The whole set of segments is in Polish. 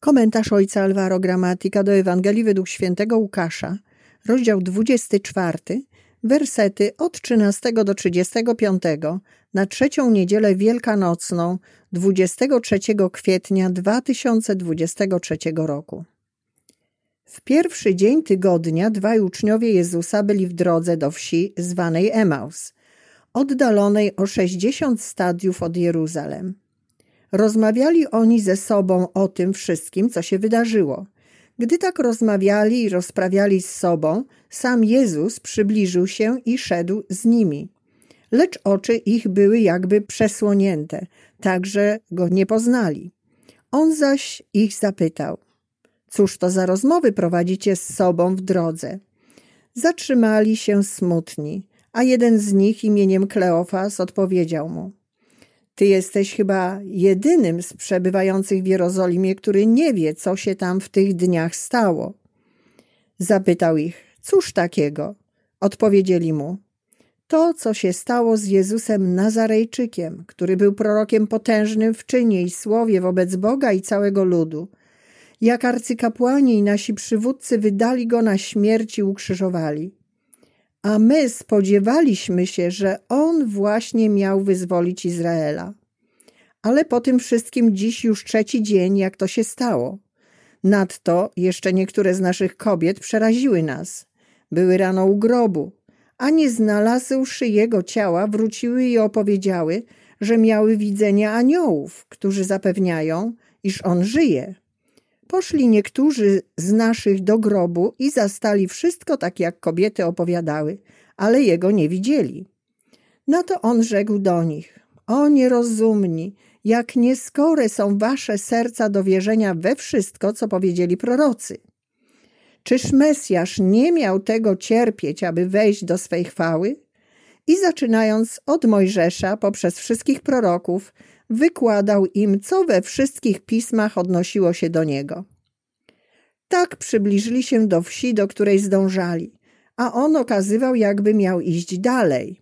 Komentarz ojca Alvaro Gramatika do Ewangelii według świętego Łukasza, rozdział 24, wersety od 13 do 35 na trzecią niedzielę wielkanocną 23 kwietnia 2023 roku. W pierwszy dzień tygodnia dwaj uczniowie Jezusa byli w drodze do wsi zwanej Emaus, oddalonej o 60 stadiów od Jeruzalem. Rozmawiali oni ze sobą o tym wszystkim, co się wydarzyło. Gdy tak rozmawiali i rozprawiali z sobą, sam Jezus przybliżył się i szedł z nimi. Lecz oczy ich były jakby przesłonięte, tak że go nie poznali. On zaś ich zapytał: Cóż to za rozmowy prowadzicie z sobą w drodze? Zatrzymali się smutni, a jeden z nich imieniem Kleofas odpowiedział mu: ty jesteś chyba jedynym z przebywających w Jerozolimie, który nie wie, co się tam w tych dniach stało. Zapytał ich, cóż takiego? Odpowiedzieli mu, to, co się stało z Jezusem Nazarejczykiem, który był prorokiem potężnym w czynie i słowie wobec Boga i całego ludu. Jak arcykapłani i nasi przywódcy wydali go na śmierć i ukrzyżowali a my spodziewaliśmy się, że On właśnie miał wyzwolić Izraela. Ale po tym wszystkim dziś już trzeci dzień, jak to się stało. Nadto jeszcze niektóre z naszych kobiet przeraziły nas. Były rano u grobu, a nie znalazłszy jego ciała, wróciły i opowiedziały, że miały widzenia aniołów, którzy zapewniają, iż on żyje. Poszli niektórzy z naszych do grobu i zastali wszystko tak, jak kobiety opowiadały, ale jego nie widzieli. No to on rzekł do nich: O nierozumni, jak nieskore są wasze serca do wierzenia we wszystko, co powiedzieli prorocy. Czyż Mesjasz nie miał tego cierpieć, aby wejść do swej chwały? I zaczynając od Mojżesza poprzez wszystkich proroków, wykładał im, co we wszystkich pismach odnosiło się do niego. Tak przybliżyli się do wsi, do której zdążali, a on okazywał, jakby miał iść dalej.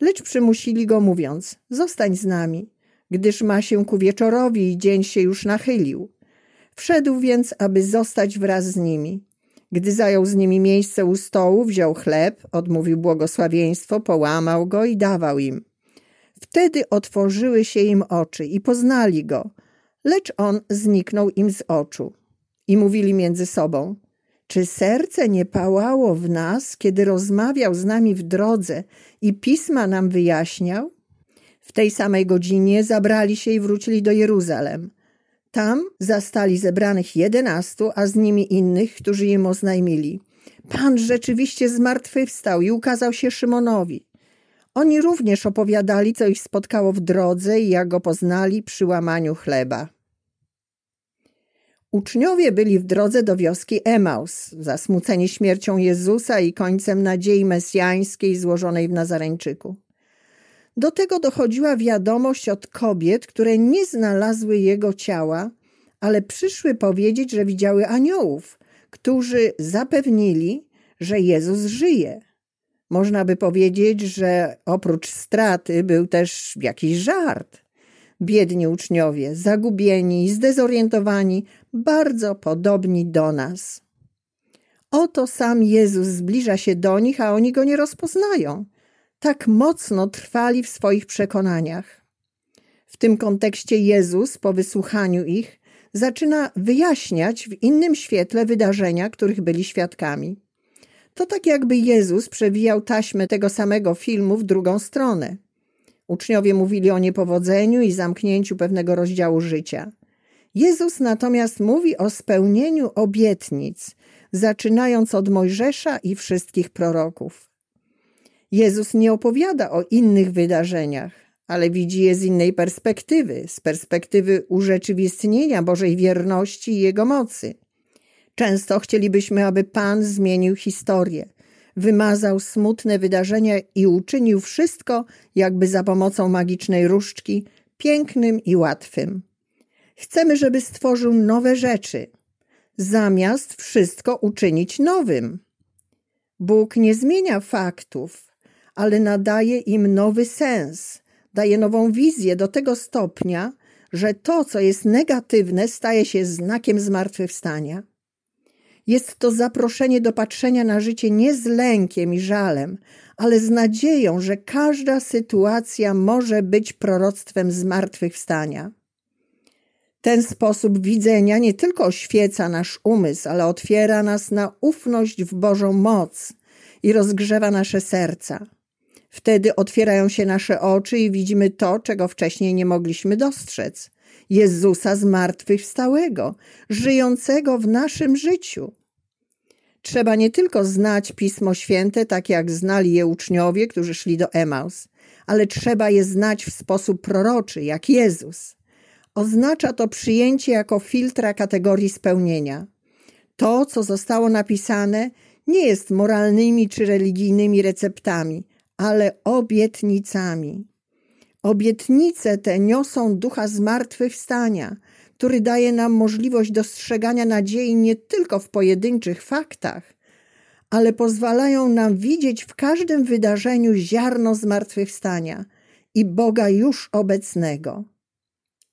Lecz przymusili go, mówiąc: Zostań z nami, gdyż ma się ku wieczorowi i dzień się już nachylił. Wszedł więc, aby zostać wraz z nimi. Gdy zajął z nimi miejsce u stołu, wziął chleb, odmówił błogosławieństwo, połamał go i dawał im. Wtedy otworzyły się im oczy i poznali go, lecz on zniknął im z oczu. I mówili między sobą: Czy serce nie pałało w nas, kiedy rozmawiał z nami w drodze i pisma nam wyjaśniał? W tej samej godzinie zabrali się i wrócili do Jeruzalem. Tam zastali zebranych jedenastu, a z nimi innych, którzy im oznajmili. Pan rzeczywiście zmartwychwstał i ukazał się Szymonowi. Oni również opowiadali, co ich spotkało w drodze i jak go poznali przy łamaniu chleba. Uczniowie byli w drodze do wioski Emaus, zasmuceni śmiercią Jezusa i końcem nadziei mesjańskiej złożonej w Nazareńczyku. Do tego dochodziła wiadomość od kobiet, które nie znalazły jego ciała, ale przyszły powiedzieć, że widziały aniołów, którzy zapewnili, że Jezus żyje. Można by powiedzieć, że oprócz straty był też jakiś żart. Biedni uczniowie, zagubieni zdezorientowani, bardzo podobni do nas. Oto sam Jezus zbliża się do nich, a oni go nie rozpoznają. Tak mocno trwali w swoich przekonaniach. W tym kontekście Jezus, po wysłuchaniu ich, zaczyna wyjaśniać w innym świetle wydarzenia, których byli świadkami. To tak jakby Jezus przewijał taśmę tego samego filmu w drugą stronę. Uczniowie mówili o niepowodzeniu i zamknięciu pewnego rozdziału życia. Jezus natomiast mówi o spełnieniu obietnic, zaczynając od Mojżesza i wszystkich proroków. Jezus nie opowiada o innych wydarzeniach, ale widzi je z innej perspektywy, z perspektywy urzeczywistnienia Bożej wierności i Jego mocy. Często chcielibyśmy, aby Pan zmienił historię, wymazał smutne wydarzenia i uczynił wszystko, jakby za pomocą magicznej różdżki, pięknym i łatwym. Chcemy, żeby stworzył nowe rzeczy, zamiast wszystko uczynić nowym. Bóg nie zmienia faktów, ale nadaje im nowy sens, daje nową wizję do tego stopnia, że to, co jest negatywne, staje się znakiem zmartwychwstania. Jest to zaproszenie do patrzenia na życie nie z lękiem i żalem, ale z nadzieją, że każda sytuacja może być proroctwem zmartwychwstania. Ten sposób widzenia nie tylko oświeca nasz umysł, ale otwiera nas na ufność w Bożą moc i rozgrzewa nasze serca. Wtedy otwierają się nasze oczy i widzimy to, czego wcześniej nie mogliśmy dostrzec. Jezusa zmartwychwstałego, żyjącego w naszym życiu. Trzeba nie tylko znać Pismo Święte, tak jak znali je uczniowie, którzy szli do Emaus, ale trzeba je znać w sposób proroczy, jak Jezus. Oznacza to przyjęcie jako filtra kategorii spełnienia. To, co zostało napisane, nie jest moralnymi czy religijnymi receptami, ale obietnicami. Obietnice te niosą ducha zmartwychwstania, który daje nam możliwość dostrzegania nadziei nie tylko w pojedynczych faktach, ale pozwalają nam widzieć w każdym wydarzeniu ziarno zmartwychwstania i Boga już obecnego.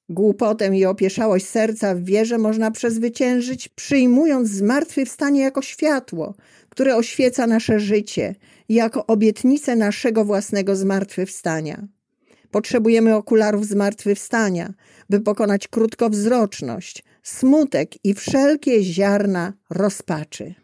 Głupotę i opieszałość serca w wierze można przezwyciężyć, przyjmując zmartwychwstanie jako światło, które oświeca nasze życie, jako obietnicę naszego własnego zmartwychwstania. Potrzebujemy okularów zmartwychwstania, by pokonać krótkowzroczność, smutek i wszelkie ziarna rozpaczy.